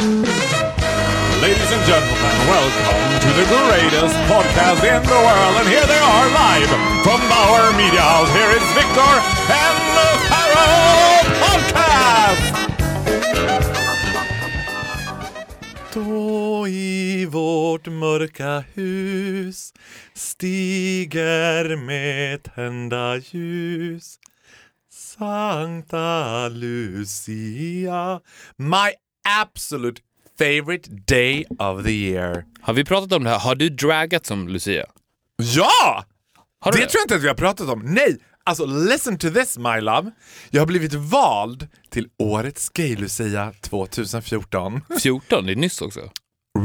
Ladies and gentlemen, welcome to the greatest podcast in the world. And here they are live from Bauer Media House. Here is Victor and the Pharaoh Podcast! Då i vårt mörka hus stiger med tända ljus Sankta Lucia My absolute favorite day of the year. Har vi pratat om det här? Har du dragat som Lucia? Ja! Det du tror jag inte att vi har pratat om. Nej! Alltså listen to this my love. Jag har blivit vald till årets gay-lucia 2014. 14, det är nyss också.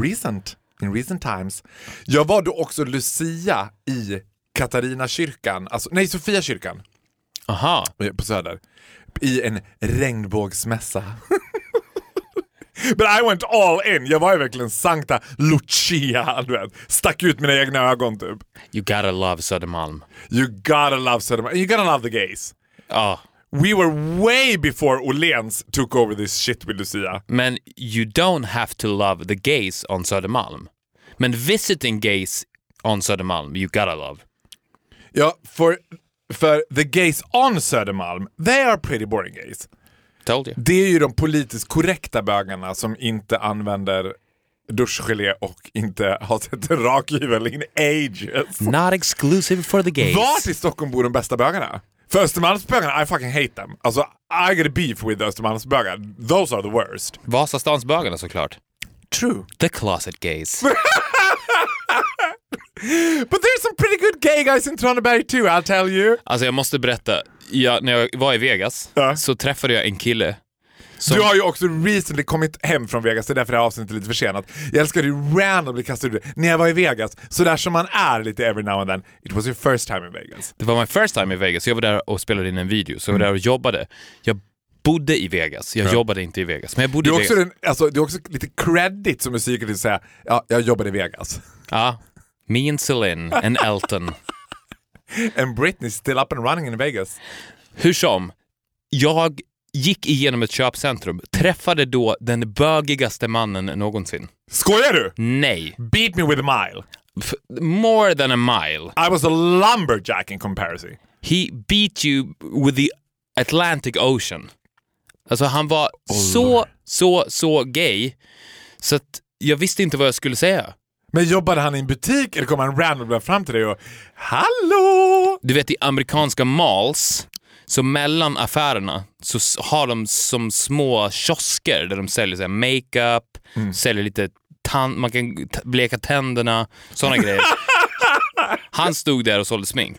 Recent. In recent times. Jag var då också lucia i Katarina kyrkan, alltså nej Sofia kyrkan Aha. på Söder. I en regnbågsmässa. But I went all in. Jag var ju verkligen Sankta Lucia, du vet. Stack ut mina egna ögon typ. You gotta love Södermalm. You gotta love Södermalm. You gotta love the gays. Ja, We were way before Åhléns took over this shit with Lucia. men you don't have to love the gays on Södermalm. Men visiting gays on Södermalm, you gotta love. Ja, för, för the gays on Södermalm, they are pretty boring gays. Told you. Det är ju de politiskt korrekta bögarna som inte använder duschgelé och inte har sett en rakhyvel in ages. Not exclusive for the gays. Vart i Stockholm bor de bästa bögarna? För Östermalmsbögarna, I fucking hate them. Alltså, I get a beef with Östermalmsbögar. Those are the worst. Vasastansbögarna såklart. True. The closet gays. But there's some pretty good gay guys in Traneberg too, I'll tell you. Alltså jag måste berätta, jag, när jag var i Vegas Ja. så träffade jag en kille som... Du har ju också recently kommit hem från Vegas, det är därför det här avsnittet är lite försenat. Jag älskar hur randomly kastade ut det. När jag var i Vegas, så där som man är lite every now and then, it was your first time in Vegas. Det var my first time i Vegas. Jag var där och spelade in en video, så jag var Mm. där och jobbade. Jag bodde i Vegas. Jag jobbade inte i Vegas, men jag bodde Du är i också, Vegas. den, alltså, det är också lite credit som musiker att säga, ja, jag jobbade i Vegas. Ja. Me and Celine and Elton. And Britney still up and running in Vegas. Hur som, jag gick igenom ett köpcentrum, träffade då den bögigaste mannen någonsin. Skojar du? Nej. Beat me with a mile. F- more than a mile. I was a lumberjack in comparison. He beat you with the Atlantic Ocean. Alltså han var så, så, så gay så att jag visste inte vad jag skulle säga. Men jobbade han i en butik eller kom han randomly fram till dig och Hallå! Du vet i amerikanska malls, så mellan affärerna så har de som små kiosker där de säljer så här, makeup, säljer lite tand, man kan bleka tänderna, sådana grejer. Han stod där och sålde smink.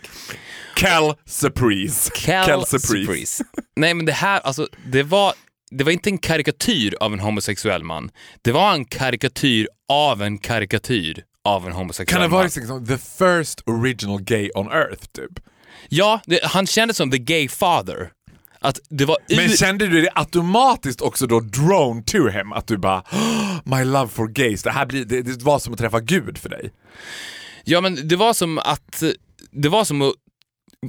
Cal Surprise. Cal Surprise. Surprise. Nej men det här, alltså det var, det var inte en karikatyr av en homosexuell man. Det var en karikatyr av en karikatyr av en homosexuell Kan det man. vara liksom the first original gay on earth typ? Ja, det, han kändes som the gay father. Att det var. Men kände du det automatiskt också då drone to him? Att du bara "Oh, My love for gays, det här blir, det, det var som att träffa Gud för dig. Ja men det var som att, det var som att,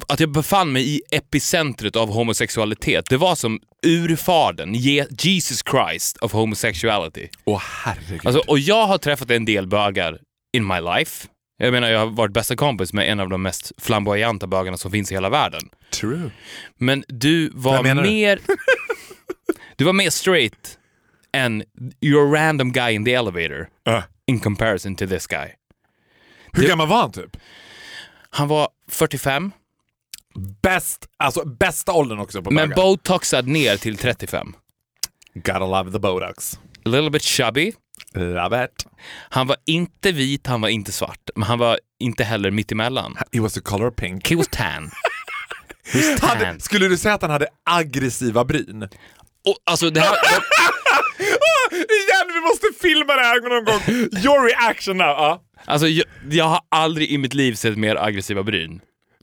att jag befann mig i epicentret av homosexualitet. Det var som urfadern, Je- Jesus Christ of homosexuality. Åh herregud. Alltså, och jag har träffat en del bögar in my life. Jag menar, jag har varit bästa kompis med en av de mest flamboyanta bögarna som finns i hela världen. True. Men du var menar du? mer... Du var mer straight än your random guy in the elevator Uh, in comparison to this guy. hur Det- gammal var han typ? Han var 45, Bäst, alltså bästa åldern också på men bögar. botoxad ner till 35. Gotta love the botox. A little bit chubby. Love it. Han var inte vit, han var inte svart, men han var inte heller mittemellan. He was the color pink. He was tan. He was tan. Hade, skulle du säga att han hade aggressiva bryn? Och, alltså det här... Igen, vi måste filma det här någon gång. Your reaction now. Ja. Alltså, jag, jag har aldrig i mitt liv sett mer aggressiva bryn.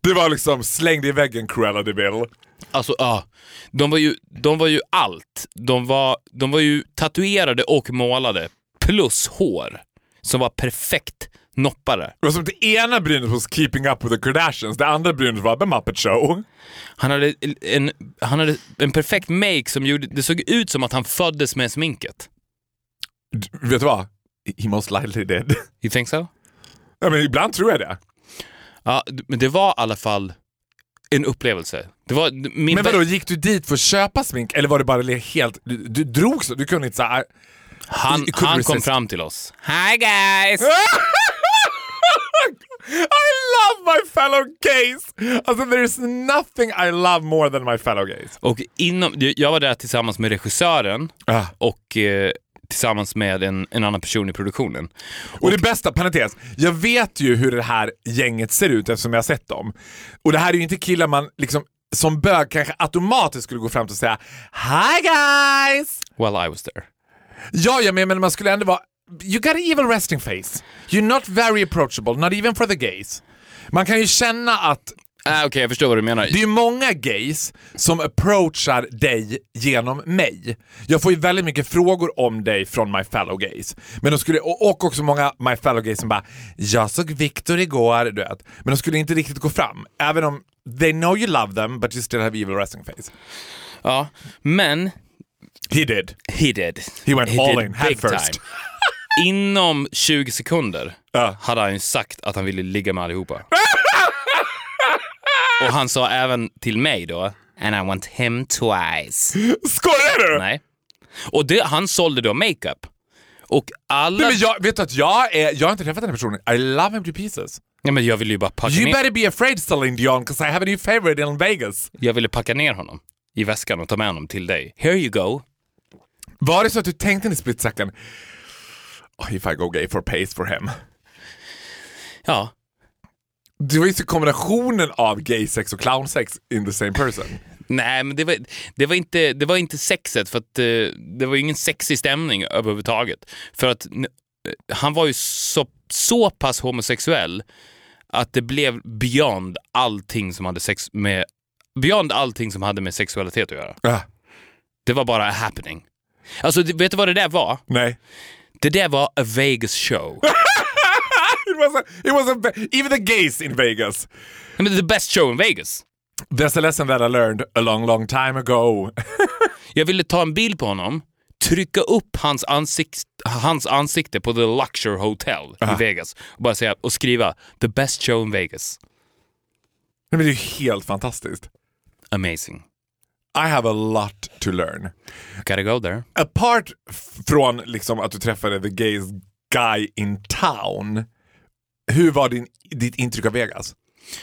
Det var liksom slängd i väggen Cruella de Vil. Alltså, ja. De var ju, de var ju allt. De var, de var ju tatuerade och målade, plus hår, som var perfekt noppare. Det var som det ena brynet hos Keeping Up with the Kardashians, det andra brynet var The Muppet Show. Han hade en, han hade en perfekt make som gjorde, det såg ut som att han föddes med sminket. D- Vet du vad? He most likely did. You think so? ja, men ibland tror jag det. Ja, men det var i alla fall en upplevelse. Det var min Men vadå, gick du dit för att köpa smink eller var det bara helt... Du, du drog så? Du kunde inte säga... han, han kom fram till oss. Hi guys! I love my fellow gays! Alltså there's nothing I love more than my fellow gays. Och inom, jag var där tillsammans med regissören Ah. och eh, tillsammans med en, en annan person i produktionen. Och det bästa, parentes, jag vet ju hur det här gänget ser ut eftersom jag har sett dem. Och det här är ju inte killar man liksom som bög kanske automatiskt skulle gå fram till och säga Hi guys! Well I was there. Ja, ja men men man skulle ändå vara You got an evil resting face. You're not very approachable, not even for the gays. Man kan ju känna att Ah, Okej, jag förstår vad du menar. det är många gays som approachar dig genom mig. Jag får ju väldigt mycket frågor om dig från my fellow gays. Men de skulle, och också många my fellow gays som bara “Jag såg Victor igår”, du vet. Men de skulle inte riktigt gå fram. Även om they know you love them but you still have evil resting face. Ja, men He did. he did. He went all did in, head first. time. Inom 20 sekunder Ja. hade han ju sagt att han ville ligga med allihopa. Och han sa även till mig då, and I want him twice. Skojar du? Nej. Och det, han sålde då makeup. Och alla... Nej, men jag, vet du att jag, är, jag har inte träffat den här personen. I love him to pieces. Ja, men jag ville ju bara packa You ner... better be afraid Celine Dion because I have a new favorite in Vegas. Jag ville packa ner honom i väskan och ta med honom till dig. Here you go. Var det så att du tänkte i split second oh, if I go gay for pace for him? Ja. Det var ju kombinationen av gay sex och clownsex in the same person. Nej, men det var, det var, inte, det var inte sexet, för att eh, det var ingen sexig stämning överhuvudtaget. För att eh, han var ju så, så pass homosexuell att det blev beyond allting som hade sex med beyond allting som hade med sexualitet att göra. Ah, Det var bara a happening. Alltså, vet du vad det där var? nej. Det där var a Vegas show. It was, a, it was a, even the gays in Vegas. I mean, the best show in Vegas. There's a lesson that I learned a long, long time ago. Jag ville ta en bild på honom, trycka upp hans, ansikt, hans ansikte på The Luxor Hotel i Vegas och bara säga och skriva “The best show in Vegas”. Nej, men det är ju helt fantastiskt. Amazing. I have a lot to learn. Gotta go there. Apart från liksom att du träffade the gayest guy in town, hur var din, ditt intryck av Vegas?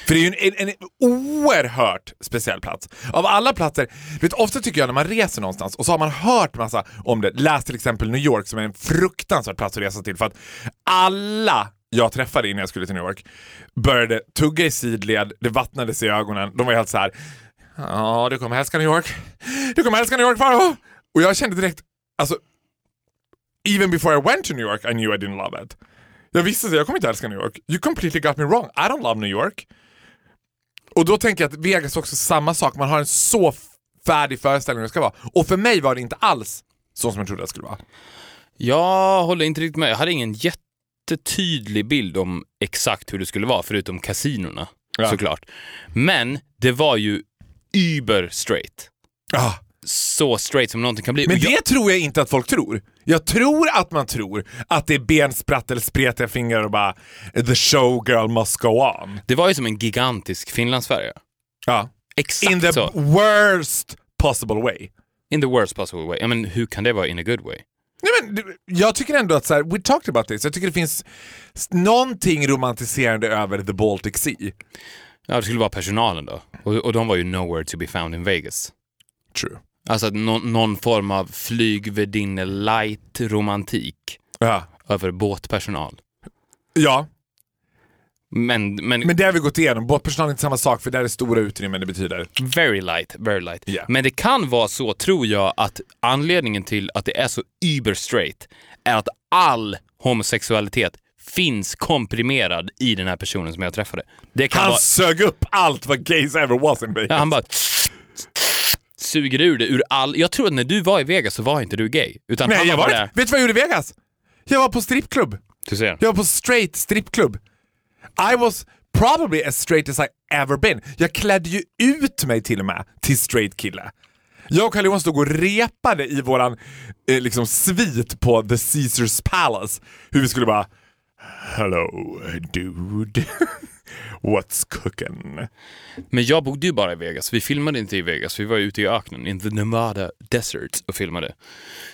För det är ju en, en, en oerhört speciell plats. Av alla platser, vet, ofta tycker jag när man reser någonstans och så har man hört massa om det. Läs till exempel New York som är en fruktansvärd plats att resa till för att alla jag träffade innan jag skulle till New York började tugga i sidled, det vattnades i ögonen, de var helt så här. Ja, du kommer älska New York. Du kommer älska New York Faro! Och jag kände direkt, alltså even before I went to New York I knew I didn't love it. Jag visste att jag kommer inte älska New York. You completely got me wrong. I don't love New York. Och då tänker jag att Vegas också samma sak. Man har en så färdig föreställning det ska vara. Och för mig var det inte alls så som jag trodde det skulle vara. Jag håller inte riktigt med. Jag hade ingen jättetydlig bild om exakt hur det skulle vara, förutom kasinorna Ja. såklart. Men det var ju über straight. Ah. Så straight som någonting kan bli. Men jag- det tror jag inte att folk tror. Jag tror att man tror att det är benspratt eller spretiga fingrar och bara the showgirl must go on. det var ju som en gigantisk Finlandsfärja. Ja. Exakt In the så. worst possible way. In the worst possible way. Ja, men hur kan det vara in a good way? Nej, men, jag tycker ändå att så här, we talked about this, jag tycker det finns någonting romantiserande över the Baltic Sea. Ja, det skulle vara personalen då. Och, och de var ju nowhere to be found in Vegas. True. Alltså att någon, form av flygvärdinne light romantik Ja. över båtpersonal. ja, Men, men, men det har vi gått igenom. Båtpersonal är inte samma sak för där är stora utrymmen det betyder. very light, very light. Ja. Men det kan vara så, tror jag, att anledningen till att det är så uber straight är att all homosexualitet finns komprimerad i den här personen som jag träffade. Det kan Han vara... sög upp allt vad gays ever was in Vegas. Ja, han bara suger ur det ur all... Jag tror att när du var i Vegas så var inte du gay. Utan Nej, jag var där. Vet du vad jag gjorde i Vegas? Jag var på strippklubb. Du ser. Jag var på straight strippklubb. I was probably as straight as I ever been. Jag klädde ju ut mig till och med till straight kille. Jag och Carl-Johan stod och repade i våran eh, liksom svit på The Caesars Palace. Hur vi skulle bara Hello dude. What's cooking? Men jag bodde ju bara i Vegas. Vi filmade inte i Vegas. Vi var ute i öknen, in the Nevada desert och filmade.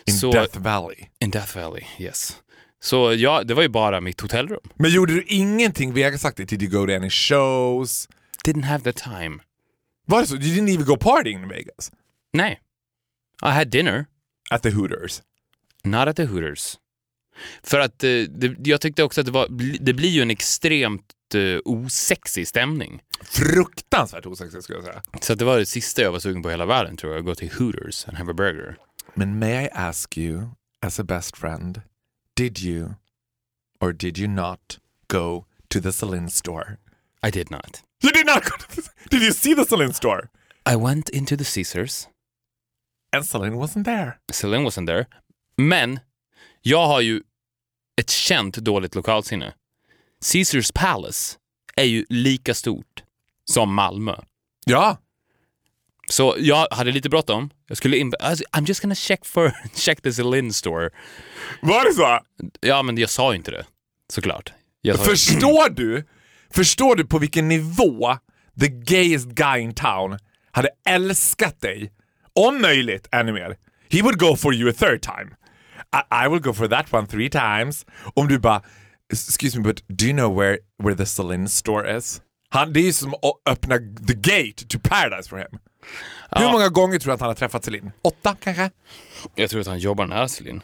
In Så- Death Valley. In Death Valley, yes. Så ja, det var ju bara mitt hotellrum. Men gjorde du ingenting Vegasaktigt? Did you go to any shows? Didn't have the time. Var det så? You didn't even go partying in Vegas? Nej. I had dinner. At the Hooters? Not at the Hooters. För att eh, det, jag tyckte också att det, var, det blir ju en extremt eh, osexig stämning. Fruktansvärt osexigt skulle jag säga. Så det var det sista jag var sugen på i hela världen tror jag, att gå till Hooters and have a burger. Men may I ask you, as a best friend, did you or did you not go to the Celine store? I did not. You did not go to the, Did you see the Celine store? I went into the Caesars. And Celine wasn't there. Celine wasn't there. Men jag har ju ett känt dåligt lokalsinne. Caesars Palace är ju lika stort som Malmö. Ja, Så jag hade lite bråttom. Jag skulle in... alltså, I'm just gonna check for check the Celine store. var det så? Ja, men jag sa ju inte det. Såklart. Förstår du? Förstår du på vilken nivå the gayest guy in town hade älskat dig? Om möjligt ännu mer. He would go for you a third time. I, I will go for that one three times. Om du bara, excuse me but do you know where, where the Celine store is? Han, det är ju som att öppna the gate to paradise for him. Hur många gånger tror du att han har träffat Celine? Åtta kanske? jag tror att han jobbar nära Celine.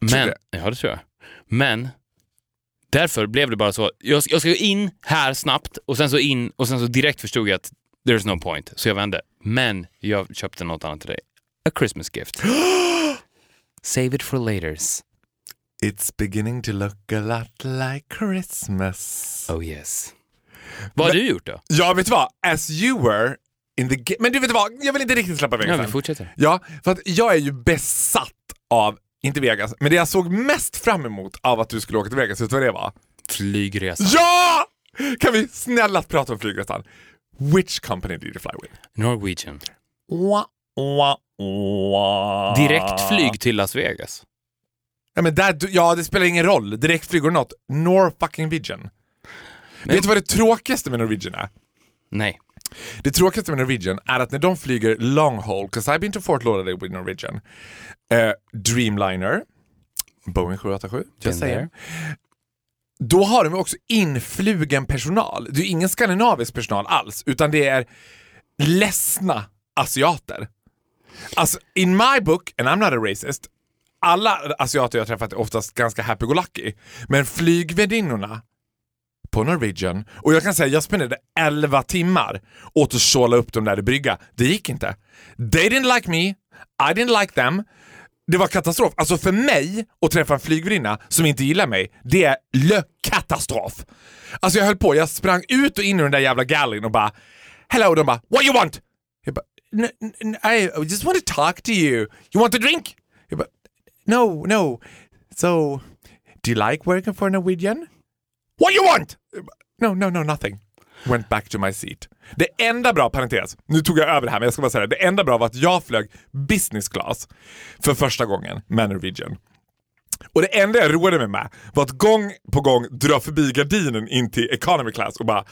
Men, ja det tror jag. Men, därför blev det bara så. Jag, jag ska gå in här snabbt och sen så in och sen så direkt förstod jag att there's no point. Så jag vände. Men jag köpte något annat till dig. A Christmas gift. Save it for laters. It's beginning to look a lot like Christmas. Oh yes. Vad har du gjort då? Ja, vet du vad? As you were in the Men du vet vad? Jag vill inte riktigt släppa Vegas Ja, vi fortsätter. Ja, för att jag är ju besatt av, inte Vegas, men det jag såg mest fram emot av att du skulle åka till Vegas, vet du vad det var? Flygresa. Ja! Kan vi snälla prata om flygresan? Which company did you fly with? Norwegian. Wah, wah, wah. Direkt flyg till Las Vegas. Ja, men där, ja, det spelar ingen roll. Direktflyg or not. Nor fucking Vision. Vet du vad det tråkigaste med Norwegian är? Nej. Det tråkigaste med Norwegian är att när de flyger long haul, 'cause I've been to Fort Lauderdale with Norwegian, eh, Dreamliner, Boeing 787, Been just saying. there. Då har de också influgen personal. Det är ingen skandinavisk personal alls, utan det är ledsna asiater. Alltså, in my book, and I'm not a racist, alla asiater jag träffat är oftast ganska happy-go-lucky. Men flygvärdinnorna på Norwegian, och jag kan säga jag spenderade 11 timmar åt att såla upp dem där i brygga. Det gick inte. They didn't like me, I didn't like them. Det var katastrof. Alltså för mig att träffa en flygvärdinna som inte gillar mig, det är katastrof. Alltså jag höll på, jag sprang ut och in i den där jävla gallin och bara Hello, och de bara What you want? Jag bara I just want to talk to you. You want a drink? Jag bara No, no. So, do you like working for Norwegian? What you want? No, no, no, nothing. Went back to my seat. Det enda bra, parentes, nu tog jag över det här men jag ska bara säga det. Det enda bra var att jag flög business class för första gången med Norwegian. Och det enda jag roade mig med var att gång på gång dra förbi gardinen in till economy class och bara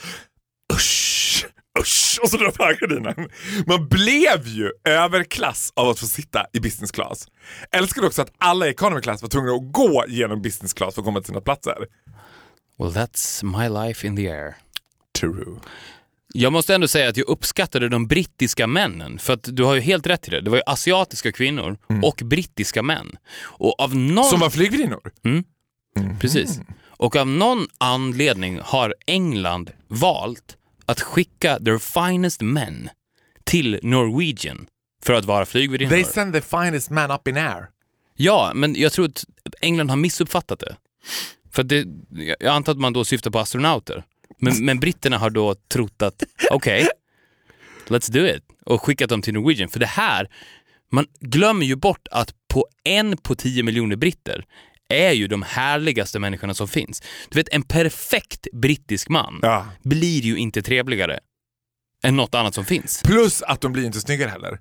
usch, usch och så dra fram gardinen. Man blev ju överklass av att få sitta i business class. Älskade också att alla i economy class var tvungna att gå genom business class för att komma till sina platser. Well, that's my life in the air. True. Jag måste ändå säga att jag uppskattade de brittiska männen. För att du har ju helt rätt i det. Det var ju asiatiska kvinnor och brittiska män. Och av någon... Som var flygvärdinnor? Precis. Och av någon anledning har England valt att skicka their finest men till Norwegian för att vara flygvärdinnor. They send the finest man up in air. Ja, men jag tror att England har missuppfattat det. För det, jag antar att man då syftar på astronauter. Men, men britterna har då trott att, okej, let's do it. Och skickat dem till Norwegian. För det här, man glömmer ju bort att på en på tio miljoner britter är ju de härligaste människorna som finns. Du vet, en perfekt brittisk man Ja. blir ju inte trevligare än något annat som finns. Plus att de blir inte snyggare heller.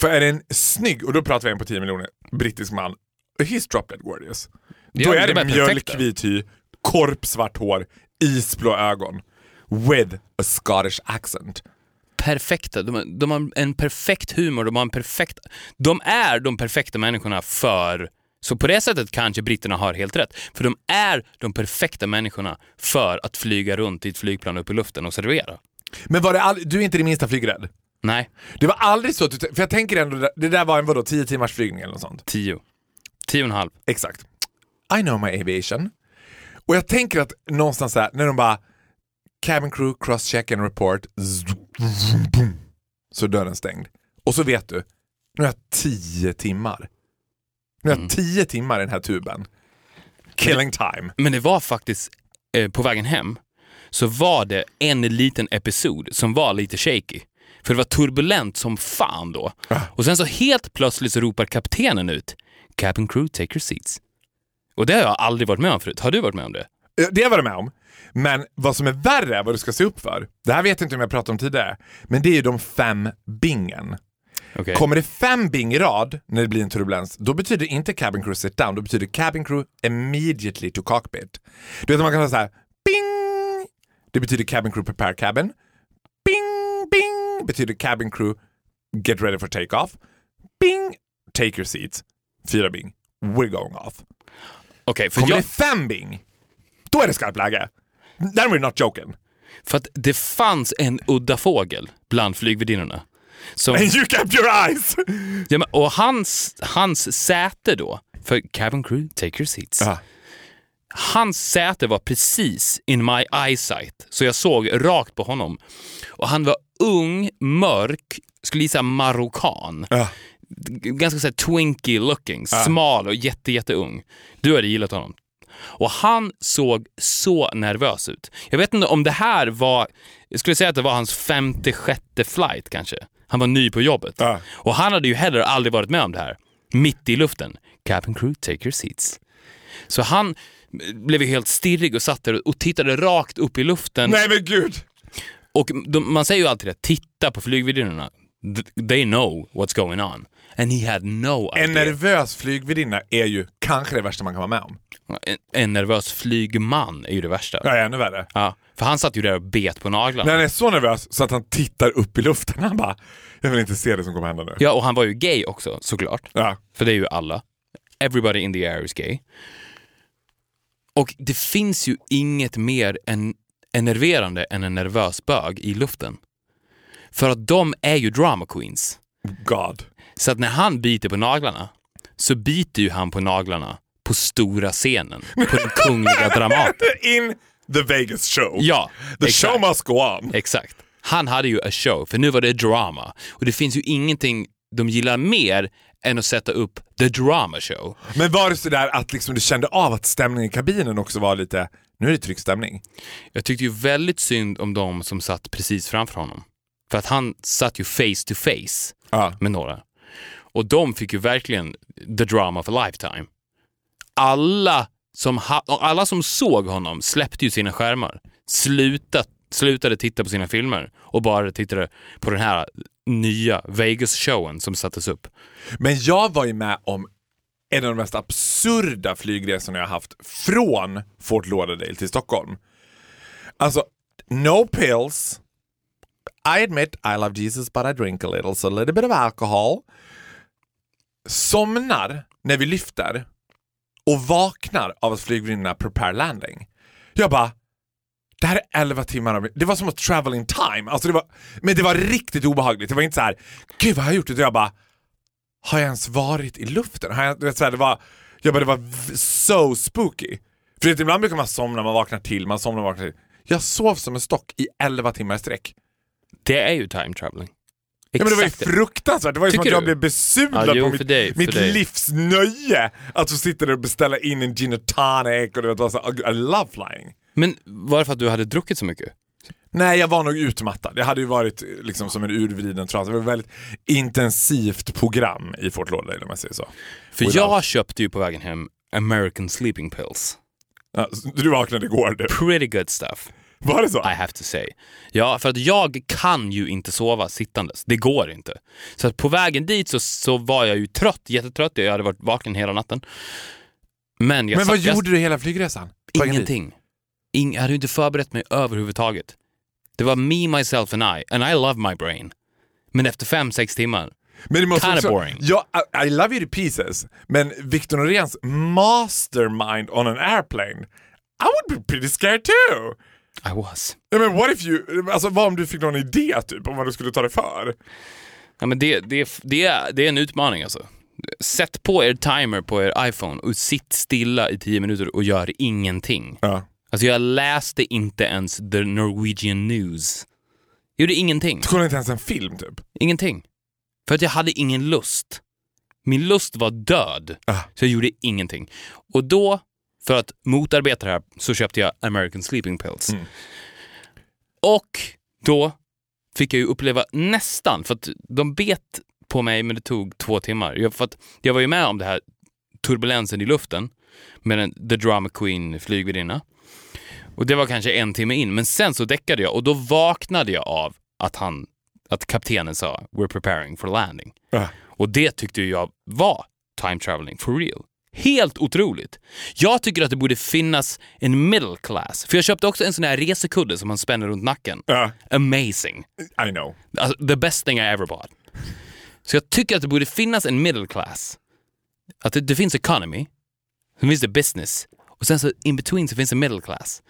För är det en snygg, och då pratar vi en på 10 miljoner, brittisk man, he's drop dead gorgeous. Ja, då är de det perfekta. mjölkvit hy, korpsvart hår, isblå ögon. With a Scottish accent. perfekta. De, de har en perfekt humor, de har en perfekt... De är de perfekta människorna för... Så på det sättet kanske britterna har helt rätt. För de är de perfekta människorna för att flyga runt i ett flygplan upp i luften och servera. Men var det all, du är inte det minsta flygrädd? Nej, Det var aldrig så att du, för jag tänker ändå, det där- var en vadå, 10 timmars flygning eller något sånt? tio. Tio och en halv. Exakt. I know my aviation. Och jag tänker att någonstans där, när de bara cabin crew, cross check and report, så är dörren stängd. Och så vet du, nu har jag tio timmar. Nu har jag tio timmar i den här tuben. Killing time. Men det var faktiskt, eh, på vägen hem, så var det en liten episod som var lite shaky. För det var turbulent som fan då. Och sen så helt plötsligt så ropar kaptenen ut Cabin crew, take your seats. Och det har jag aldrig varit med om förut. Har du varit med om det? Eh, Det var det med om. Men vad som är värre, vad du ska se upp för, det här vet jag inte om jag pratade om tidigare, men det är ju de fem bingen. Okej. Kommer det fem bing i rad när det blir en turbulens, då betyder inte cabin crew sit down, då betyder cabin crew immediately to cockpit. Du vet man kan säga så här, bing! Det betyder cabin crew prepare cabin. Bing, bing! Betyder cabin crew get ready for take-off. Bing! Take your seats. Fyra bing. We're going off. Okej, för, Kommer jag, det fem bing, då är det skarpt läge. Then we're not joking. för att det fanns en udda fågel bland flygvärdinnorna. Som, And you kept your eyes! ja, men, och hans, hans säte då, för cabin crew, take your seats. Ja. Hans säte var precis in my eyesight, så jag såg rakt på honom. Och han var ung, mörk, skulle gissa marockan. Ja. G- Ganska så här twinky looking, smal och jätte, jätteung. Du hade gillat honom. Och han såg så nervös ut. Jag vet inte om det här var, jag skulle säga att det var hans femte, sjätte flight kanske. Han var ny på jobbet. Ja. Och han hade ju heller aldrig varit med om det här. Mitt i luften. Cabin crew, take your seats. Så han blev ju helt stirrig och satt där och tittade rakt upp i luften. Nej men gud! Och de, man säger ju alltid det, titta på flygvärdinnorna. Th- They know what's going on. And he had no idea. En nervös flygvärdinna är ju kanske det värsta man kan vara med om. En, en nervös flygman är ju det värsta. Ja, ännu värre. Ja, för han satt ju där och bet på naglarna. När han är så nervös så att han tittar upp i luften. Han bara, jag vill inte se det som kommer hända nu. Ja, och han var ju gay också såklart. Ja. För det är ju alla. Everybody in the air is gay. Och det finns ju inget mer än enerverande än en nervös bög i luften. För att de är ju drama queens. God. Så att när han biter på naglarna så biter ju han på naglarna på stora scenen, på den kungliga Dramaten. In the Vegas show. Ja, The exakt. show must go on. Exakt. Han hade ju a show, för nu var det drama. Och det finns ju ingenting de gillar mer än att sätta upp the drama show. Men var det sådär att liksom du kände av att stämningen i kabinen också var lite, nu är det tryckt stämning. Jag tyckte ju väldigt synd om de som satt precis framför honom. För att han satt ju face to face Ja. med några. Och de fick ju verkligen the drama of a lifetime. Alla som, ha, och alla som såg honom släppte ju sina skärmar. Slutat, slutade titta på sina filmer och bara tittade på den här nya Vegas-showen som sattes upp. Men jag var ju med om en av de mest absurda flygresorna jag haft från Fort Lauderdale till Stockholm. Alltså, no pills. I admit I love Jesus but I drink a little, so a little bit of alcohol. Somnar när vi lyfter och vaknar av att flygvärdinnorna prepare landing. Jag bara, det här är 11 timmar av Det var som att travel in time. Alltså det var, men det var riktigt obehagligt. Det var inte så här, gud vad har jag gjort? Utan jag bara, har jag ens varit i luften? Har jag, det, så här, det var, jag bara, det var so spooky. För det, ibland brukar man somna, man vaknar till, man somnar och vaknar till. Jag sov som en stock i 11 timmar i sträck. Det är ju time traveling. Ja, men det var ju fruktansvärt. Det var ju som att Tycker jag du? blev besudlad Ja, jo, på för mitt, dig, för mitt dig. livs nöje. Att få sitta där och beställa in en gin och tonic och du vet, vad så, I love flying. Men var det för att du hade druckit så mycket? Nej, jag var nog utmattad. Jag hade ju varit liksom som en urvriden trasa. Det var ett väldigt intensivt program i Fort Lauderdale om jag säger så. För Without- jag köpte ju på vägen hem American sleeping pills. Ja, så du vaknade igår du. Pretty good stuff. Var det så? I have to say. Ja, för att jag kan ju inte sova sittandes. Det går inte. Så att på vägen dit så, så var jag ju trött, jättetrött. Jag hade varit vaken hela natten. Men jag Men vad jag- gjorde du hela flygresan? Ingenting. Ing, jag hade ju inte förberett mig överhuvudtaget. Det var me, myself and I. And I love my brain. Men efter fem, sex timmar. Men det måste Kinda också, boring. Ja, I, I love you to pieces, men Victor Noréns mastermind on an airplane, I would be pretty scared too. I was. Ja, men what if you, alltså vad om du fick någon idé typ om vad du skulle ta dig för? Ja, men det, det, det, är, det är en utmaning alltså. Sätt på er timer på er iPhone och sitt stilla i tio minuter och gör ingenting. Ja. Alltså jag läste inte ens the Norwegian news. Jag gjorde ingenting. Du kollade inte ens en film typ? Ingenting. För att jag hade ingen lust. Min lust var död. Ah. Så jag gjorde ingenting. Och då, för att motarbeta det här, så köpte jag American Sleeping Pills. Mm. Och då fick jag ju uppleva nästan, för att de bet på mig men det tog två timmar. Jag, för att jag var ju med om det här turbulensen i luften med en The Drama Queen flygvärdinna. Och det var kanske en timme in, men sen så däckade jag och då vaknade jag av att han, att kaptenen sa “We're preparing for landing”. Ja. Och det tyckte jag var time traveling for real. Helt otroligt. Jag tycker att det borde finnas en middle class. För jag köpte också en sån här resekudde som man spänner runt nacken. Ja, Amazing. I know. Alltså, the best thing I ever bought. Så jag tycker att det borde finnas en middle class. Att det, det finns economy, sen finns det business och sen så in between så finns det middle class.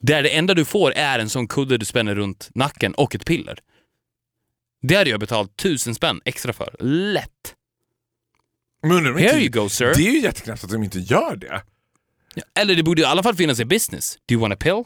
Där det enda du får är en sån kudde du spänner runt nacken och ett piller. Det hade jag betalt tusen spänn extra för. Lätt. Men Here inte- you go sir. Det är ju jätteknäppt att de inte gör det. Eller det borde i alla fall finnas i business. Do you want a pill?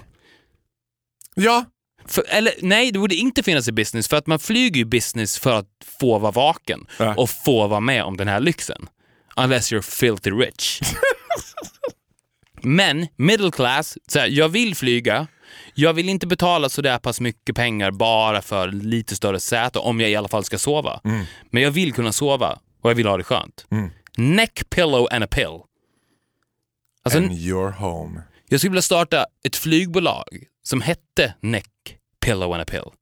Ja, För, eller nej, det borde inte finnas i business för att man flyger ju business för att få vara vaken Ja. och få vara med om den här lyxen. Unless you're filthy rich. Men middle class, så här, jag vill flyga, jag vill inte betala så där pass mycket pengar bara för lite större säte om jag i alla fall ska sova. Men jag vill kunna sova och jag vill ha det skönt. Neck pillow and a pill. Alltså, and you're home. jag skulle vilja starta ett flygbolag som hette Neck pillow and a pill.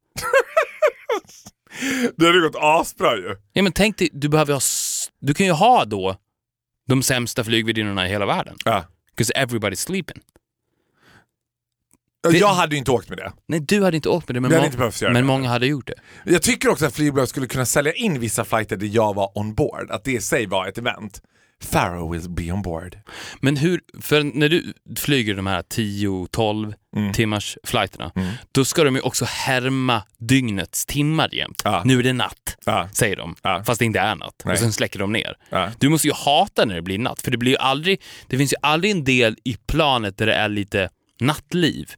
Det hade gått asbra ju. Ja, men tänk dig, du behöver ha... Du kan ju ha då de sämsta flygvärdinnorna i hela världen. Ja. Because everybody's sleeping. Det- Jag hade ju inte åkt med det. Nej, du hade inte åkt med det, men, Vi hade må- inte men det. många hade gjort det. Jag tycker också att flygbolag skulle kunna sälja in vissa flighter där jag var on board. Att det i sig var ett event. Farrow will be on board. Men hur, för när du flyger de här 10-12 Mm. timmars flighterna, då ska de ju också härma dygnets timmar jämt. Ja. Nu är det natt, Ja. säger de. Ja. Fast det inte är natt. Nej. Och sen släcker de ner. Du måste ju hata när det blir natt, för det blir ju aldrig, det finns ju aldrig en del i planet där det är lite nattliv.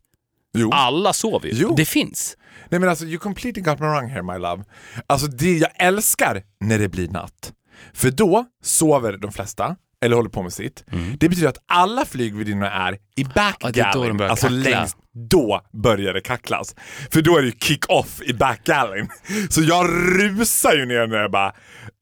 Jo. Alla sover ju. Jo. Det finns. Nej men alltså, you completely got me wrong here my love. Alltså det jag älskar när det blir natt. För då sover de flesta, eller håller på med sitt. Det betyder att alla flygvärdinnor är i Mm. Ja, alltså kackla. längst då börjar det kacklas. För då är det ju kick-off i backgallyn. Så jag rusar ju ner när jag bara,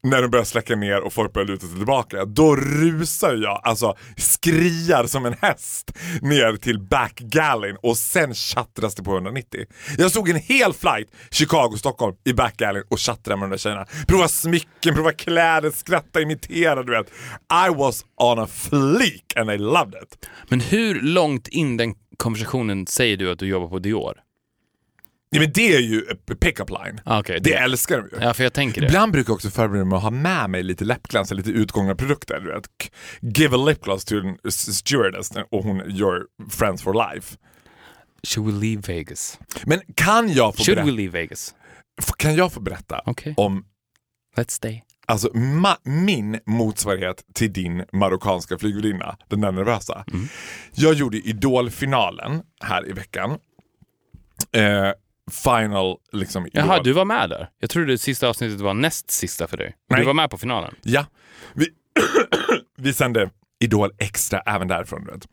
när de börjar släcka ner och folk börjar luta sig tillbaka. Då rusar jag, alltså skriar som en häst ner till backgallyn och sen tjattras det på 190. Jag såg en hel flight Chicago-Stockholm i backgallyn och tjattrade med de där tjejerna. Prova smycken, prova kläder, skratta, imitera, du vet. I was on a fleek and I loved it. Men hur långt in den konversationen säger du att du jobbar på Dior? Ja, men det är ju a pick-up line. Ah, okej, det det- älskar de ju. Ja, för jag tänker det. Ibland brukar jag också förbereda mig att ha med mig lite läppglans lite utgångna produkter. Du vet. Give a lip gloss to en s- stewardess och hon your friends for life. Should we leave Vegas? Men kan jag få, Should we berätta, leave Vegas? kan jag få berätta Okej. om Let's stay. Alltså, min motsvarighet till din marockanska flygvärdinna, den där nervösa. Mm. Jag gjorde Idol-finalen här i veckan. Eh, final liksom Idol. Jaha, du var med där? Jag trodde det sista avsnittet var näst sista för dig. Nej. Du var med på finalen? Ja. Vi, vi sände Idol extra även därifrån. Vet.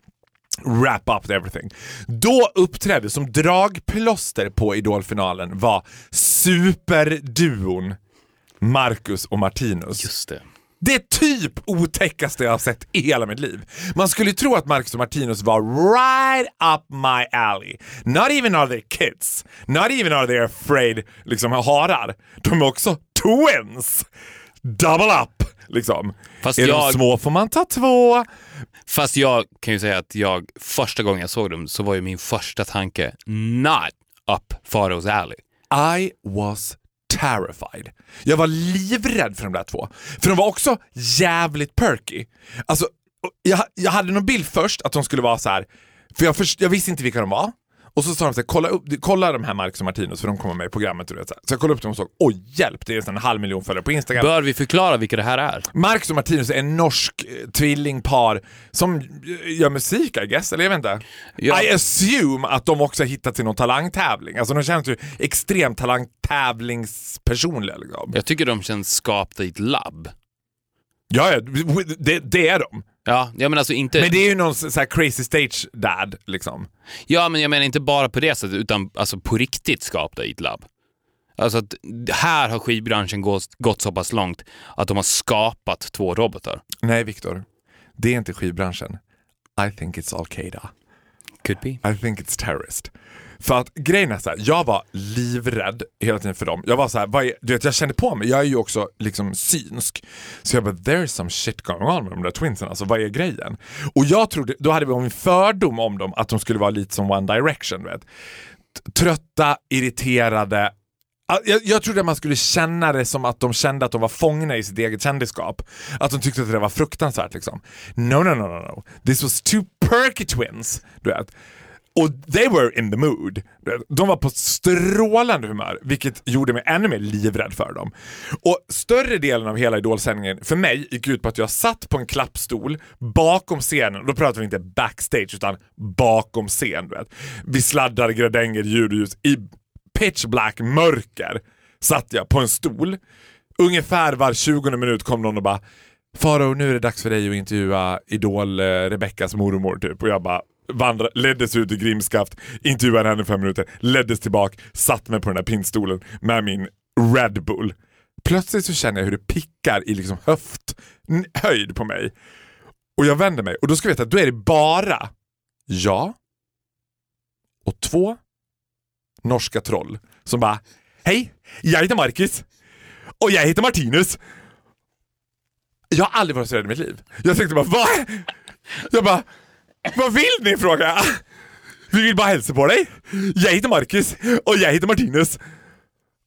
Wrap up everything. Då uppträdde som dragplåster på Idolfinalen var superduon Marcus och Martinus. Just det. Det är typ otäckaste jag har sett i hela mitt liv. Man skulle tro att Marcus och Martinus var right up my alley. Not even are they kids. Not even are they afraid liksom harar. De är också twins. Double up liksom. Fast är jag- de små får man ta två. Fast jag kan ju säga att jag, första gången jag såg dem så var ju min första tanke not up Faros alley. I was terrified. Jag var livrädd för de där två. För de var också jävligt perky. Alltså, jag, jag hade någon bild först att de skulle vara så här. för jag, först, jag visste inte vilka de var. Och så sa de så här, kolla, upp, kolla de här Marcus och Martinus för de kommer med i programmet. Du vet, så, här. så jag kollade upp dem och såg, oj hjälp, det är en halv miljon följare på Instagram. Bör vi förklara vilka det här är? Marcus och Martinus är en norsk eh, tvillingpar som eh, gör musik I guess, eller jag vet inte. Ja. I assume att de också har hittat till någon talangtävling. Alltså de känns ju extremt talangtävlingspersonliga. Liksom. Jag tycker de känns skapta i ett labb. Ja, ja det, det är de. Ja, jag menar alltså inte... Men det är ju någon så här crazy stage dad liksom. Ja, men jag menar inte bara på det sättet, utan alltså på riktigt skapta i ett labb. Alltså att här har skivbranschen gått, gått så pass långt att de har skapat två robotar. Nej Viktor, det är inte skivbranschen. I think it's Al-Qaida. Could be. I think it's terrorist. För att grejen är så här, jag var livrädd hela tiden för dem. Jag var så här, vad är, du vet, jag kände på mig, jag är ju också liksom synsk. Så jag bara, there's some shit going on med de där twinsen, alltså vad är grejen? Och jag trodde, då hade vi en fördom om dem att de skulle vara lite som One Direction. Vet. Trötta, irriterade, jag, jag trodde att man skulle känna det som att de kände att de var fångna i sitt eget kändisskap. Att de tyckte att det var fruktansvärt liksom. No, no, no, no, no. This was two perky twins. Du vet. Och they were in the mood. De var på strålande humör, vilket gjorde mig ännu mer livrädd för dem. Och större delen av hela Idolsändningen för mig gick ut på att jag satt på en klappstol bakom scenen, och då pratar vi inte backstage utan bakom scen. Du vet. Vi sladdar, gradänger, ljud och ljus i pitch black mörker satt jag på en stol. Ungefär var 20 minut kom någon och bara Faro, nu är det dags för dig att intervjua Idol eh, Rebeckas mormor typ. Och jag bara vandra, leddes ut i Grimskaft, intervjuade henne i fem minuter, leddes tillbaka, satt mig på den där pinnstolen med min Red Bull. Plötsligt så känner jag hur det pickar i liksom höfthöjd på mig. Och jag vänder mig och då ska vi veta att då är det bara jag och två norska troll som bara Hej, jag heter Marcus och jag heter Martinus. Jag har aldrig varit så rädd i mitt liv. Jag tänkte bara, vad? Jag bara, vad vill ni? frågar jag. Vi vill bara hälsa på dig. Jag heter Marcus och jag heter Martinus.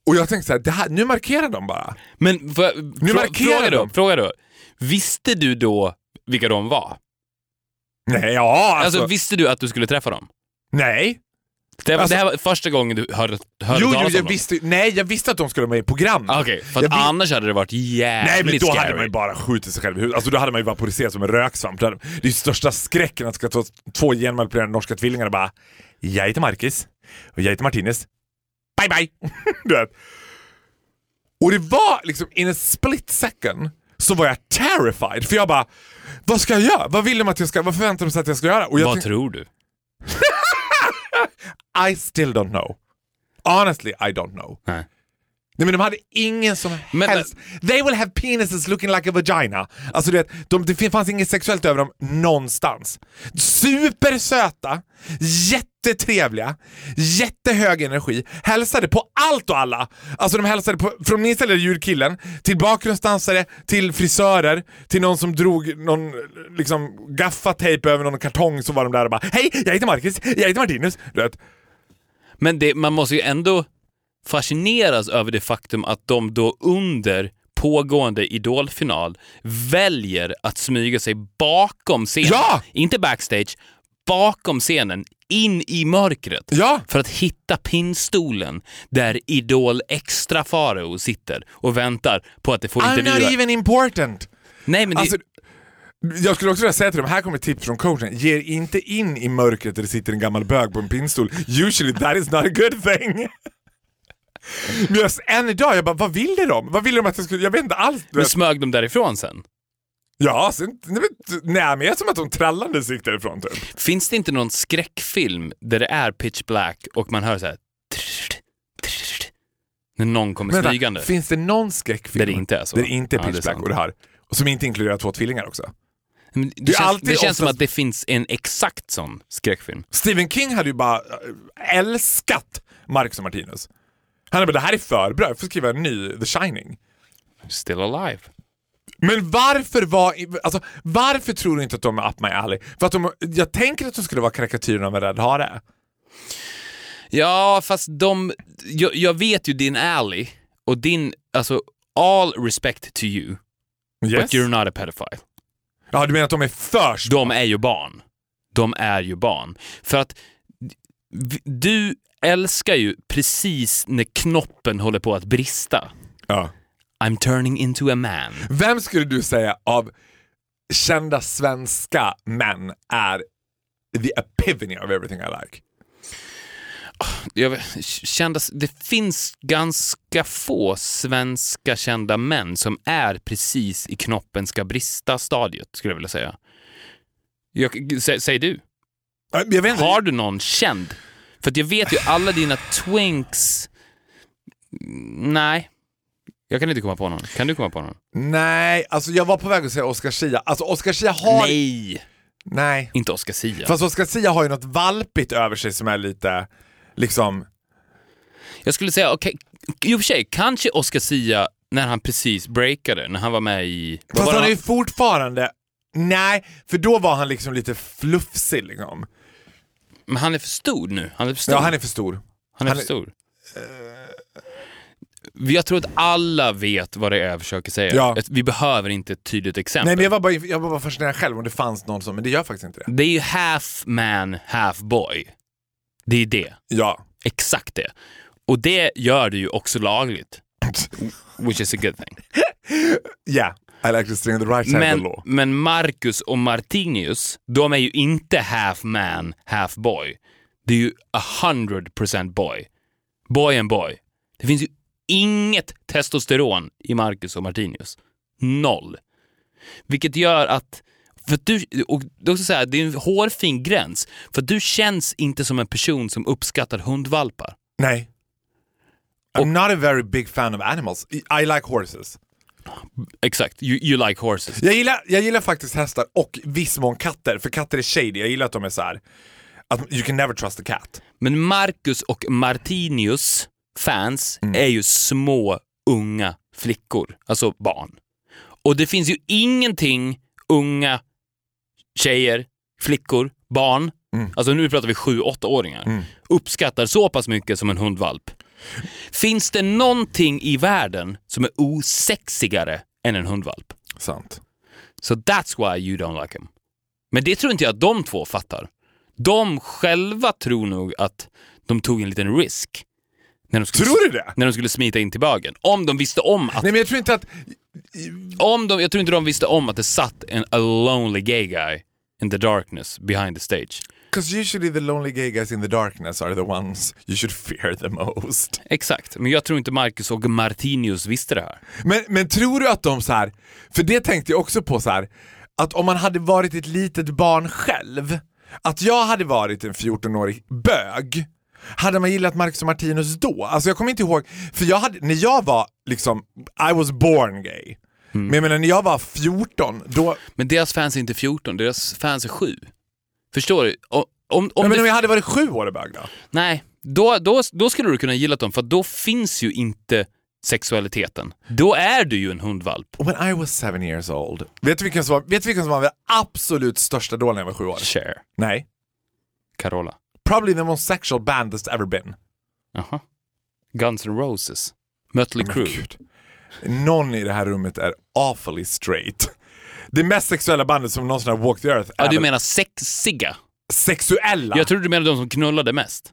Och jag tänkte så här, det här, nu markerar de bara. Men för, frå, markerar fråga, då, de. fråga då. Visste du då vilka de var? Nej, ja Alltså, alltså. visste du att du skulle träffa dem? nej. Det, Alltså- det här var första gången du hörde, hörde Jo, jo, talas jag om visste, nej, jag visste att de skulle vara med i programmet. Ah, Okej, för att Jag annars hade det varit jävligt Nej men då scary. hade man ju bara skjutit sig själv i huvudet. Alltså då hade man ju vaporiserat som en röksvamp. Det är ju största skräcken att ska ta två genmanipulerade norska tvillingar och bara Jag heter Marcus och jag heter Martinez. Bye bye! du vet. Och det var liksom in a split second så var jag terrified för jag bara Vad ska jag göra? Vad vill de att jag ska, vad förväntar de sig att jag ska göra? Och jag Vad tror du? I still don't know. Honestly I don't know. Nej. Nej men de hade ingen som Men- helst... They will have penises looking like a vagina. Alltså du vet, de, det fanns inget sexuellt över dem någonstans. Supersöta, jättetrevliga, jättehög energi, hälsade på allt och alla. Alltså de hälsade på, från minsta lilla ljudkillen till bakgrundsdansare, till frisörer, till någon som drog någon liksom gaffatejp över någon kartong så var de där och bara Hej, jag heter Marcus, jag heter Martinus. Du vet. Men det, man måste ju ändå fascineras över det faktum att de då under pågående idolfinal väljer att smyga sig bakom scenen. Ja! Inte backstage, bakom scenen, in i mörkret. Ja! För att hitta pinnstolen där Idol Extra Farao sitter och väntar på att det får I'm not intervjua. even important. Nej, men det, Alltså, jag skulle också vilja säga till dem, här kommer ett tips från coachen. Ge er inte in i mörkret där det sitter en gammal bög på en pinnstol. Usually that is not a good thing. Men jag, än idag, jag bara, vad vill de? Vad vill de att jag skulle... Jag vet inte alls. Men smög de därifrån sen? Ja, sen, nej, nej, men jag som att de trallande gick därifrån typ. Finns det inte någon skräckfilm där det är pitch black och man hör så här när någon kommer flygande? finns det någon skräckfilm Där det inte är så? där det inte är Ja, pitch black sant. och det här? Som inte inkluderar två tvillingar också. Det, Det känns, det känns oftast- som att det finns en exakt sån skräckfilm. Stephen King hade ju bara äh, älskat Marcus och Martinus. Han hade bara, det här är för bra, jag får skriva en ny The Shining. Still alive. Men varför var, alltså, varför tror du inte att de är up my alley? För att de, jag tänker att de skulle vara karikatyren av en rädd hare. Ja, fast de... Jag, jag vet ju din alley och din... Alltså, all respect to you, Yes. but you're not a pedophile. Ja, du menar att de är för små? De är ju barn. De är ju barn. För att du älskar ju precis när knoppen håller på att brista. Ja. I'm turning into a man. Vem skulle du säga av kända svenska män är the epitome of everything I like? Jag kändes, det finns ganska få svenska kända män som är precis i knoppen ska brista-stadiet, skulle jag vilja säga. Jag, sä, säg du. Har du någon känd? För jag vet ju alla dina twinks... Nej. Jag kan inte komma på någon. Kan du komma på någon? Nej, alltså jag var på väg att säga Oscar Zia. Alltså Oscar Zia har... Nej! Nej. Inte Oscar Sia. Fast Oscar Zia har ju något valpigt över sig som är lite, liksom... Jag skulle säga, okej, i och för sig, kanske Oscar Sia när han precis breakade, när han var med i... Fast han är ju fortfarande... Nej, för då var han liksom lite flufsig liksom. Men han är för stor nu. Han är för stor. Ja, han är för stor. Han är han för är- stor. Jag tror att alla vet vad det är jag försöker säga. Ja. Vi behöver inte ett tydligt exempel. Nej men jag var, bara, jag var bara fascinerad själv om det fanns någon som, men det gör faktiskt inte det. Det är ju half man, half boy. Det är det. Ja. Exakt det. Och det gör det ju också lagligt. Which is a good thing. Yeah, I like to on the right side of Men, the law. men Marcus och Martinius, de är ju inte half man, half boy. Det är ju a hundred percent boy. Boy and boy. Det finns ju inget testosteron i Marcus och Martinius. Noll. Vilket gör att, för du, och det är så här, det är en hårfin gräns, för du känns inte som en person som uppskattar hundvalpar. Nej. I'm not a very big fan of animals. I I like horses. Exakt, you, you like horses. Jag gillar, jag gillar faktiskt hästar och viss mån katter, för katter är shady. Jag gillar att de är så här. att you can never trust a cat. Men Marcus och Martinius fans Mm. är ju små, unga flickor, alltså barn. Och det finns ju ingenting unga tjejer, flickor, barn, Mm. alltså nu pratar vi sju, åttaåringar, uppskattar så pass mycket som en hundvalp. Finns det någonting i världen som är osexigare än en hundvalp? Sant. So that's why you don't like him. Men det tror inte jag att de två fattar. De själva tror nog att de tog en liten risk. När de skulle, Tror du det? När de skulle smita in till bögen. Om de visste om att... Nej men jag tror inte att... Om de, jag tror inte de visste om att det satt en a lonely gay guy in the darkness behind the stage. Because usually the lonely gay guys in the darkness are the ones you should fear the most. Exakt, men jag tror inte Marcus och Martinius visste det här. Men, men tror du att de så här, för det tänkte jag också på så här, att om man hade varit ett litet barn själv, att jag hade varit en 14-årig bög, hade man gillat Marcus och Martinus då? Alltså jag kommer inte ihåg, för jag hade, när jag var liksom, I was born gay. Men jag menar när jag var 14, då, Men deras fans är inte 14, deras fans är 7. Förstår du? Om, om men det om jag hade varit sju år bög då? Nej, då, då, då skulle du kunna gilla dem för då finns ju inte sexualiteten. Då är du ju en hundvalp. When I was seven years old, vet du vilken som var, vet du vilken som var min absolut största idol när jag var sju år? Cher. Nej. Carola. Probably the most sexual band that's ever been. Jaha. Guns N' Roses. Mötley Crüe. gud. Någon i det här rummet är awfully straight. Det mest sexuella bandet som någonsin har walked the earth Ja, du menar sexiga? sexuella. Jag trodde du menade de som knullade mest.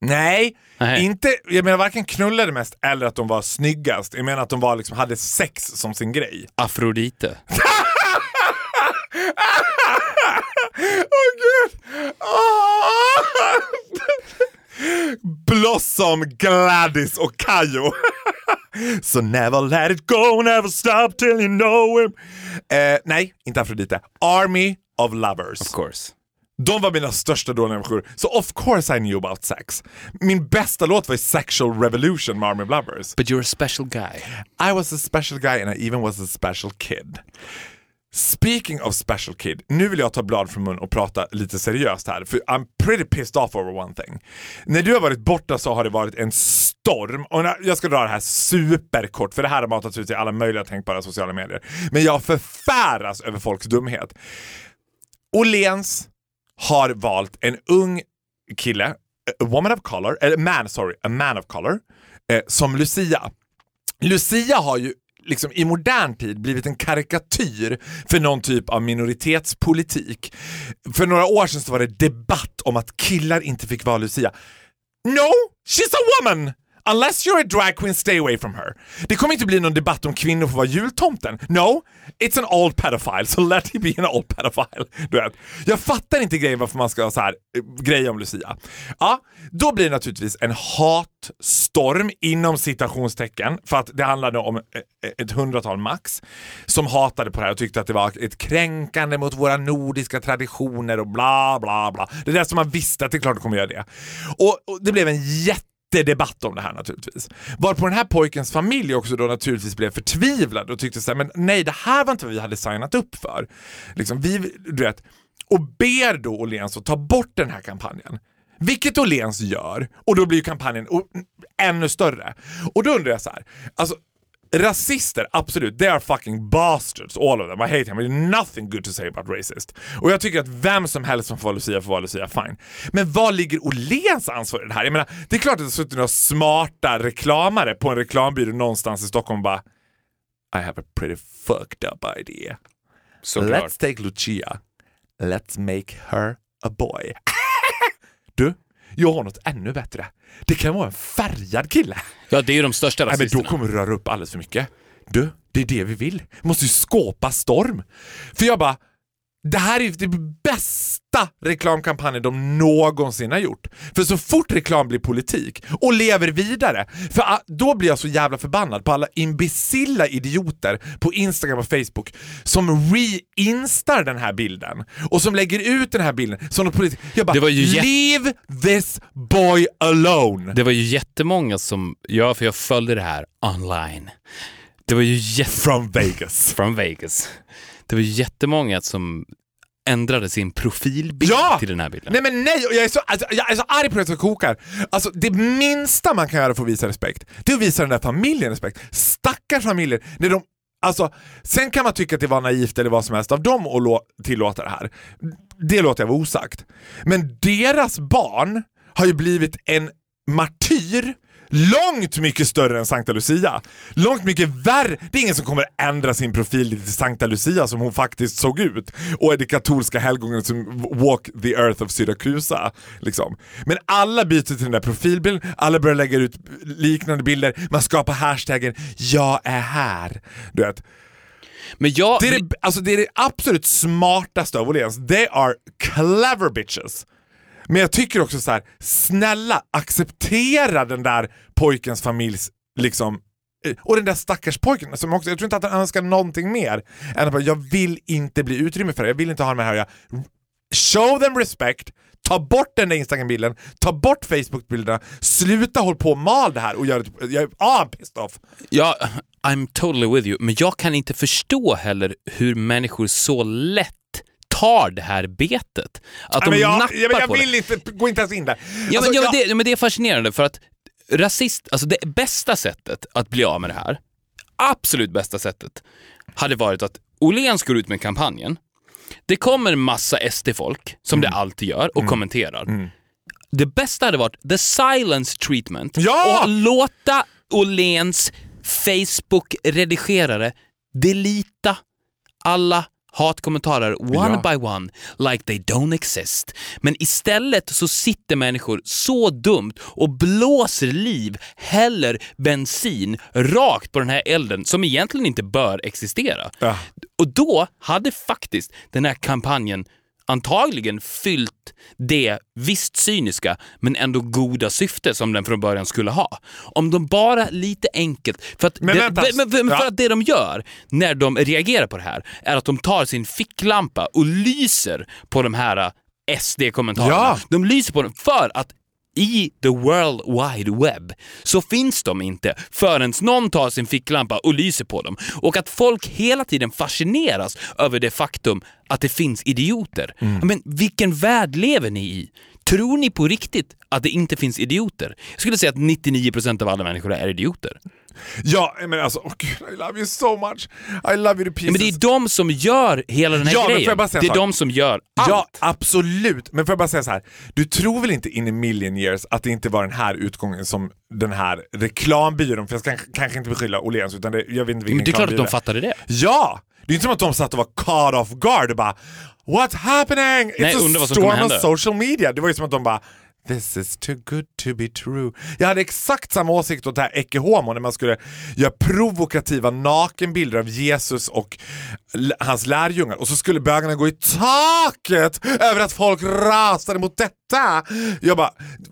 Nej, Nej. inte, jag menar varken knullade mest eller att de var snyggast. Jag menar att de var liksom, hade sex som sin grej. Afrodite. Åh gud! Blossom, Gladys och Kayo. so never let it go, never stop till you know him. Eh, nej, inte Afrodite. Army of Lovers. Of course. De var mina största dåliga människor. Så of course I knew about sex. Min bästa låt var Sexual Revolution med Army of Lovers. But you're a special guy. I was a special guy and I even was a special kid. Speaking of special kid, nu vill jag ta blad från mun och prata lite seriöst här, för I'm pretty pissed off over one thing. När du har varit borta så har det varit en storm, och jag ska dra det här superkort, för det här har matats ut i alla möjliga tänkbara sociala medier. Men jag förfäras över folks dumhet. Åhléns har valt en ung kille, a woman of color, eller man, sorry, a man of color, eh, som Lucia. Lucia har ju liksom i modern tid blivit en karikatyr för någon typ av minoritetspolitik. För några år sedan så var det debatt om att killar inte fick vara Lucia. No, she's a woman! Unless you're a drag queen, stay away from her. Det kommer inte bli någon debatt om kvinnor får vara jultomten. No, it's an old pedophile, so let it be an old pedophile. Du vet. Jag fattar inte grejen varför man ska ha så här eh, grejer om Lucia. Ja, då blir det naturligtvis en hatstorm inom citationstecken, för att det handlade om eh, eh, ett hundratal max, som hatade på det här och tyckte att det var ett kränkande mot våra nordiska traditioner och bla bla bla. Det är det som man visste att det är klart det kommer göra det. Och, och det blev en jätte debatt om det här naturligtvis. Varpå den här pojkens familj också då naturligtvis blev förtvivlad och tyckte så här, men nej det här var inte vad vi hade signat upp för. Liksom, vi, du vet, och ber då Åhléns att ta bort den här kampanjen. Vilket Åhléns gör och då blir kampanjen ännu större. Och då undrar jag så här, alltså Rasister, absolut, they are fucking bastards all of them. I hate them, there's nothing good to say about racist. Och jag tycker att vem som helst som får vara Lucia får vara Lucia, fine. Men vad ligger Åhléns ansvar i det här? Jag menar, det är klart att det suttit några smarta reklamare på en reklambyrå någonstans i Stockholm och bara I have a pretty fucked up idea. Såklart. Let's take Lucia. Let's make her a boy. du, jag har något ännu bättre. Det kan vara en färgad kille. Ja, det är ju de största Nej, men rasisterna. då kommer du röra upp alldeles för mycket. Du, det är det vi vill. Vi måste ju skåpa storm. För jag bara, det här är ju det bästa reklamkampanjen de någonsin har gjort. För så fort reklam blir politik och lever vidare, för ah, då blir jag så jävla förbannad på alla imbecilla idioter på Instagram och Facebook som reinstar den här bilden och som lägger ut den här bilden som något politik. Jag bara, Det var ju leave this boy alone. Det var ju jättemånga som, ja för jag följde det här online. Det var ju jätte... From Vegas. Från Vegas. Det var jättemånga som ändrade sin profilbild Ja! till den här bilden. Nej men nej, jag är så, alltså, jag är så arg på det det kokar. Alltså det minsta man kan göra för att visa respekt, det är att visa den där familjen respekt. Stackars familjer, när de Alltså, sen kan man tycka att det var naivt eller vad som helst av dem att lå- tillåta det här. Det låter jag vara osagt. Men deras barn har ju blivit en martyr långt mycket större än Sankta Lucia. Långt mycket värre. Det är ingen som kommer ändra sin profil till Sankta Lucia som hon faktiskt såg ut och är det katolska helgonet som walk the earth of Syrakusa. Liksom. Men alla byter till den där profilbilden, alla börjar lägga ut liknande bilder, man skapar hashtaggen “jag är här”. Du vet. Men jag... Det är det, alltså det är det absolut smartaste av Åhléns. They are clever bitches. Men jag tycker också så här: snälla acceptera den där pojkens familjs, liksom, eh, och den där stackars pojken som också, jag tror inte att han önskar någonting mer än att bara, jag vill inte bli utrymme för det, jag vill inte ha med det här jag. Show them respect, ta bort den där Instagram-bilden, ta bort Facebook-bilderna, sluta håll på och mal det här och gör det, jag, ah, pissed off. Ja, I'm totally with you. Men jag kan inte förstå heller hur människor så lätt tar det här betet. Att de Nej, men jag, nappar jag, jag på det. vill inte, gå inte ens in där. Ja, Alltså, men, ja, jag- men, det, men det är fascinerande för att rasist, alltså det bästa sättet att bli av med det här, absolut bästa sättet, hade varit att Åhléns går ut med kampanjen. Det kommer massa SD-folk, som Mm. det alltid gör, och kommenterar. Det bästa hade varit the silence treatment Ja! och låta Åhléns Facebook-redigerare delita alla hatkommentarer one Ja. by one, like they don't exist. Men istället så sitter människor så dumt och blåser liv, häller bensin rakt på den här elden som egentligen inte bör existera. Ja. Och då hade faktiskt den här kampanjen antagligen fyllt det visst cyniska men ändå goda syfte som den från början skulle ha. Om de bara lite enkelt, för att, Men det, vänta. men för Ja. att det de gör när de reagerar på det här är att de tar sin ficklampa och lyser på de här SD-kommentarerna. Ja. De lyser på dem för att i the world wide web så finns de inte förrän någon tar sin ficklampa och lyser på dem. Och att folk hela tiden fascineras över det faktum att det finns idioter. Men vilken värld lever ni i? Tror ni på riktigt att det inte finns idioter? Jag skulle säga att 99% av alla människor är idioter. Ja, men alltså, oh gud, I love you so much. I love you to pieces. Men det är de som gör hela den här Ja, grejen. det är de som gör allt. Ja, absolut. Men får jag bara säga så här. Du tror väl inte in a million years att det inte var den här utgången som den här reklambyrån, för jag ska kanske inte beskylla Åhléns, utan det, jag vet inte vilken Men det är klart att de fattade det. Ja! Det är inte som att de satt och var caught off guard och bara What's happening? It's Nej, a storm hända. social media. Det var ju som att de bara This is too good to be true. Jag hade exakt samma åsikt åt det här Ecce Homo när man skulle göra provokativa nakenbilder av Jesus och hans lärjungar och så skulle bögarna gå i taket över att folk rasade mot detta. Jag bara,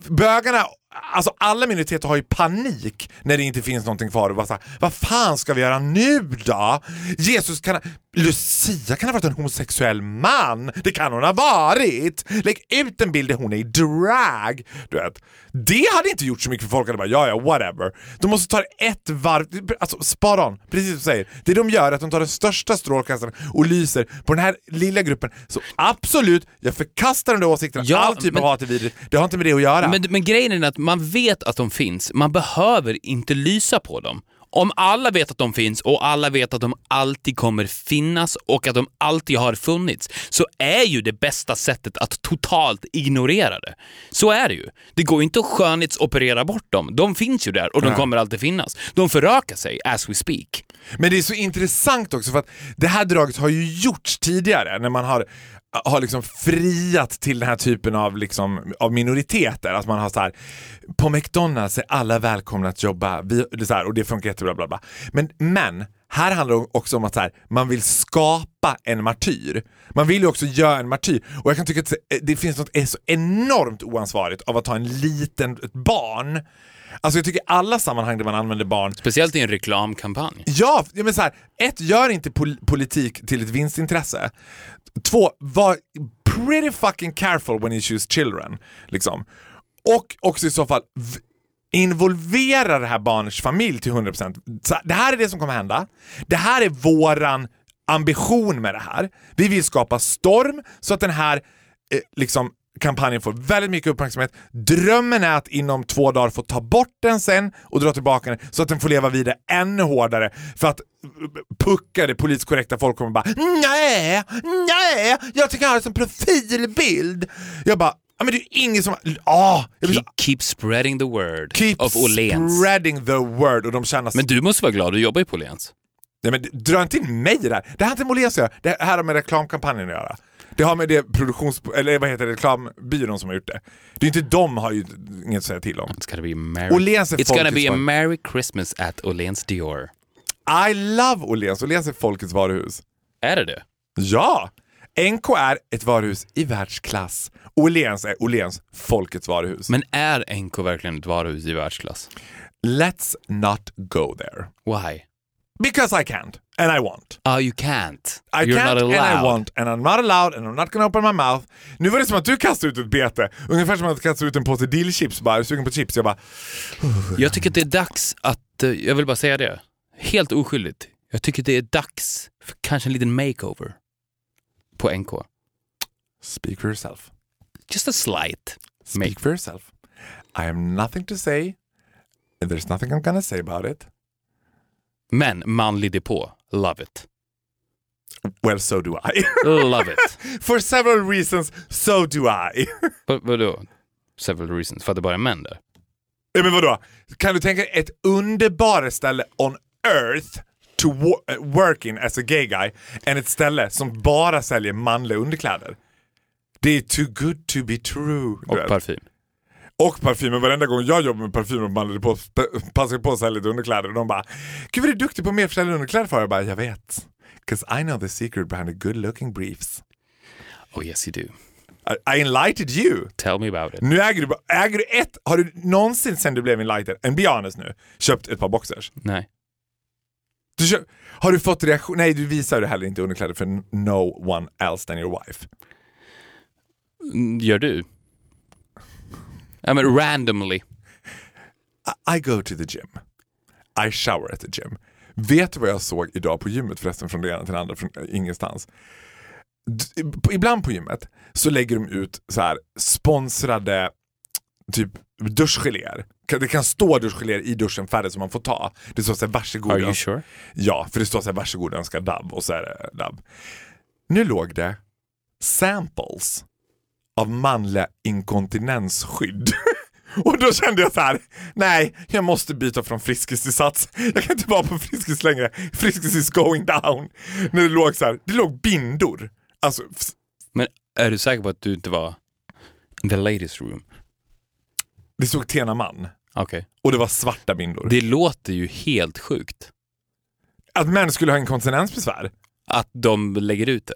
bögarna Alltså alla minoriteter har ju panik när det inte finns någonting kvar och bara så här, vad fan ska vi göra nu då? Jesus kan Lucia kan ha varit en homosexuell man, det kan hon ha varit. Lägg ut en bild där hon är i drag. Du vet. Det hade inte gjort så mycket för folk hade bara ja ja whatever. De måste ta ett varv, alltså spara on, precis som du säger. Det de gör är att de tar den största strålkastaren och lyser på den här lilla gruppen. Så absolut, jag förkastar de där åsikterna, Ja, all typ men- av hat är vidrigt. Det har inte med det att göra. Men, men grejen är att man vet att de finns, man behöver inte lysa på dem. Om alla vet att de finns och alla vet att de alltid kommer finnas och att de alltid har funnits, så är ju det bästa sättet att totalt ignorera det. Så är det ju. Det går ju inte att skönhetsoperera bort dem. De finns ju där och de kommer alltid finnas. De förökar sig as we speak. Men det är så intressant också för att det här draget har ju gjorts tidigare när man har har liksom friat till den här typen av, liksom, av minoriteter. Att man har så här, på McDonalds är alla välkomna att jobba vi, det så här, och det funkar jättebra. Bla bla. Men, men här handlar det också om att så här, man vill skapa en martyr. Man vill ju också göra en martyr. Och jag kan tycka att eh, det finns något är så enormt oansvarigt av att ta en liten, ett barn Alltså jag tycker alla sammanhang där man använder barn Speciellt i en reklamkampanj. Ja, men så här, ett, gör inte pol politik till ett vinstintresse. Två, var pretty fucking careful when you choose children. Liksom. Och också i så fall involvera det här barnets familj till 100%. Så det här är det som kommer hända. Det här är våran ambition med det här. Vi vill skapa storm så att den här eh, liksom kampanjen får väldigt mycket uppmärksamhet. Drömmen är att inom två dagar få ta bort den sen och dra tillbaka den så att den får leva vidare ännu hårdare för att puckade politiskt korrekta folk kommer bara nej, nej, jag tycker jag har som profilbild. Jag bara, ja men det är ju ingen som, ah, Keep, så, keep spreading the word keep of Åhléns. spreading the word och de känner Men du måste vara glad, du jobbar ju på Åhléns. Nej men dra inte in mig i det här. Det här har inte med Åhléns att göra. Det här har med reklamkampanjen att göra. Det har med det produktions... Eller vad heter det? Reklambyrån som har gjort det. Det är inte de har ju inget att säga till om. It's gonna be merry, Åhléns är It's gonna be a merry Christmas at Åhléns Dior. I love Åhléns. Åhléns är folkets varuhus. Är det det? Ja! NK är ett varuhus i världsklass. Åhléns är Åhléns folkets varuhus. Men är NK verkligen ett varuhus i världsklass? Let's not go there. Why? Because I can't. And I want. Oh, you can't. I You're can't not allowed. and I want and I'm not allowed and I'm not gonna open my mouth. Nu var det som att du kastade ut ett bete. Ungefär som att kasta ut en påse dillchips bara. Är du sugen på chips? Jag bara... Jag tycker att det är dags att, eh, jag vill bara säga det, helt oskyldigt. Jag tycker att det är dags för kanske en liten makeover på NK. Speak for yourself. Just a slight. Speak Make- for yourself. I have nothing to say. And there's nothing I'm gonna say about it. Men manlig depå. Love it. Well, so do I. Love it. for several reasons, so do I. Vad- Vadå? Several reasons. För att det bara är män där? Ja, men vadå? Kan du tänka ett underbarare ställe on earth to wo- eh, work in as a gay guy än ett ställe som bara säljer manliga underkläder? Det är too good to be true. Och parfym. Och parfymen. Varenda gång jag jobbar med parfym och manliga på, passar på att sälja lite underkläder och de bara Gud vad du är duktig på mer försäljning underkläder för. Jag bara, jag vet. 'Cause I know the secret behind the good looking briefs. Oh yes you do. I, I enlighted you. Tell me about it. Nu äger du, äger du ett, har du någonsin sen du blev enlighted, en be honest nu, köpt ett par boxers? Nej. Du köp, har du fått reaktion? Nej, du visar heller inte underkläder för no one else than your wife. Gör du? Ja men randomly. I go to the gym. I shower at the gym. Vet du vad jag såg idag på gymmet förresten från det ena till det andra, från ingenstans? D- Ibland på gymmet så lägger de ut så här sponsrade typ duschgeléer. Det kan stå duschgeléer i duschen färdigt som man får ta. Det står såhär varsågod. Are you sure? Ja, för det står såhär varsågod önska DAB och så är det DAB. Nu låg det samples av manliga inkontinensskydd. Och då kände jag så här: nej, jag måste byta från Friskis till Sats. Jag kan inte vara på Friskis längre. Friskis is going down. När det låg så här, det låg bindor. Alltså, Men är du säker på att du inte var in the ladies room? det stod Tena man. Okej. Och det var svarta bindor. Det låter ju helt sjukt Att män skulle ha inkontinensbesvär. att de lägger ut det.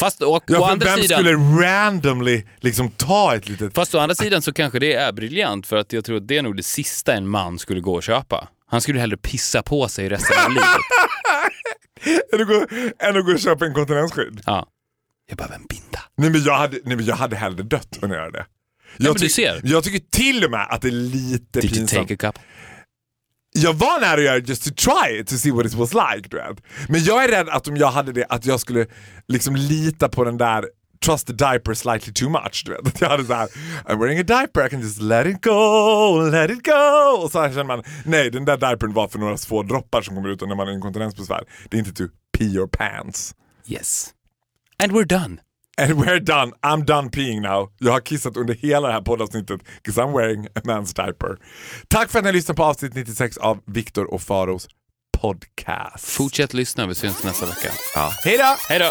Fast å, Ja, å andra vem sidan... skulle randomly liksom ta ett litet... Fast å andra sidan så kanske det är briljant för att jag tror att det är nog det sista en man skulle gå och köpa. Han skulle hellre pissa på sig resten av livet. än, att gå, än att gå och köpa inkontinensskydd. Ja. Jag behöver en binda. Nej men jag hade, nej, men jag hade hellre dött än att göra det. Jag, du ser. jag tycker till och med att det är lite Did you pinsamt. take a cup? Jag var nära att göra det just to try it, to see what it was like. Du vet. Men jag är rädd att om jag hade det, att jag skulle liksom lita på den där trust the diaper slightly too much. Du vet. Att jag hade så här, I'm wearing a diaper, I can just let it go, let it go. Och så här känner man, nej den där diapern var för några få droppar som kommer ut när man har inkontinensbesvär. Det är inte to pee your pants. Yes. And we're done. And we're done. I'm done peeing now. Jag har kissat under hela det här poddavsnittet because I'm wearing a man's diaper. Tack för att ni lyssnade på avsnitt 96 av Viktor och Faros podcast. Fortsätt lyssna, vi syns nästa vecka. Ja. Hej då! Hej då!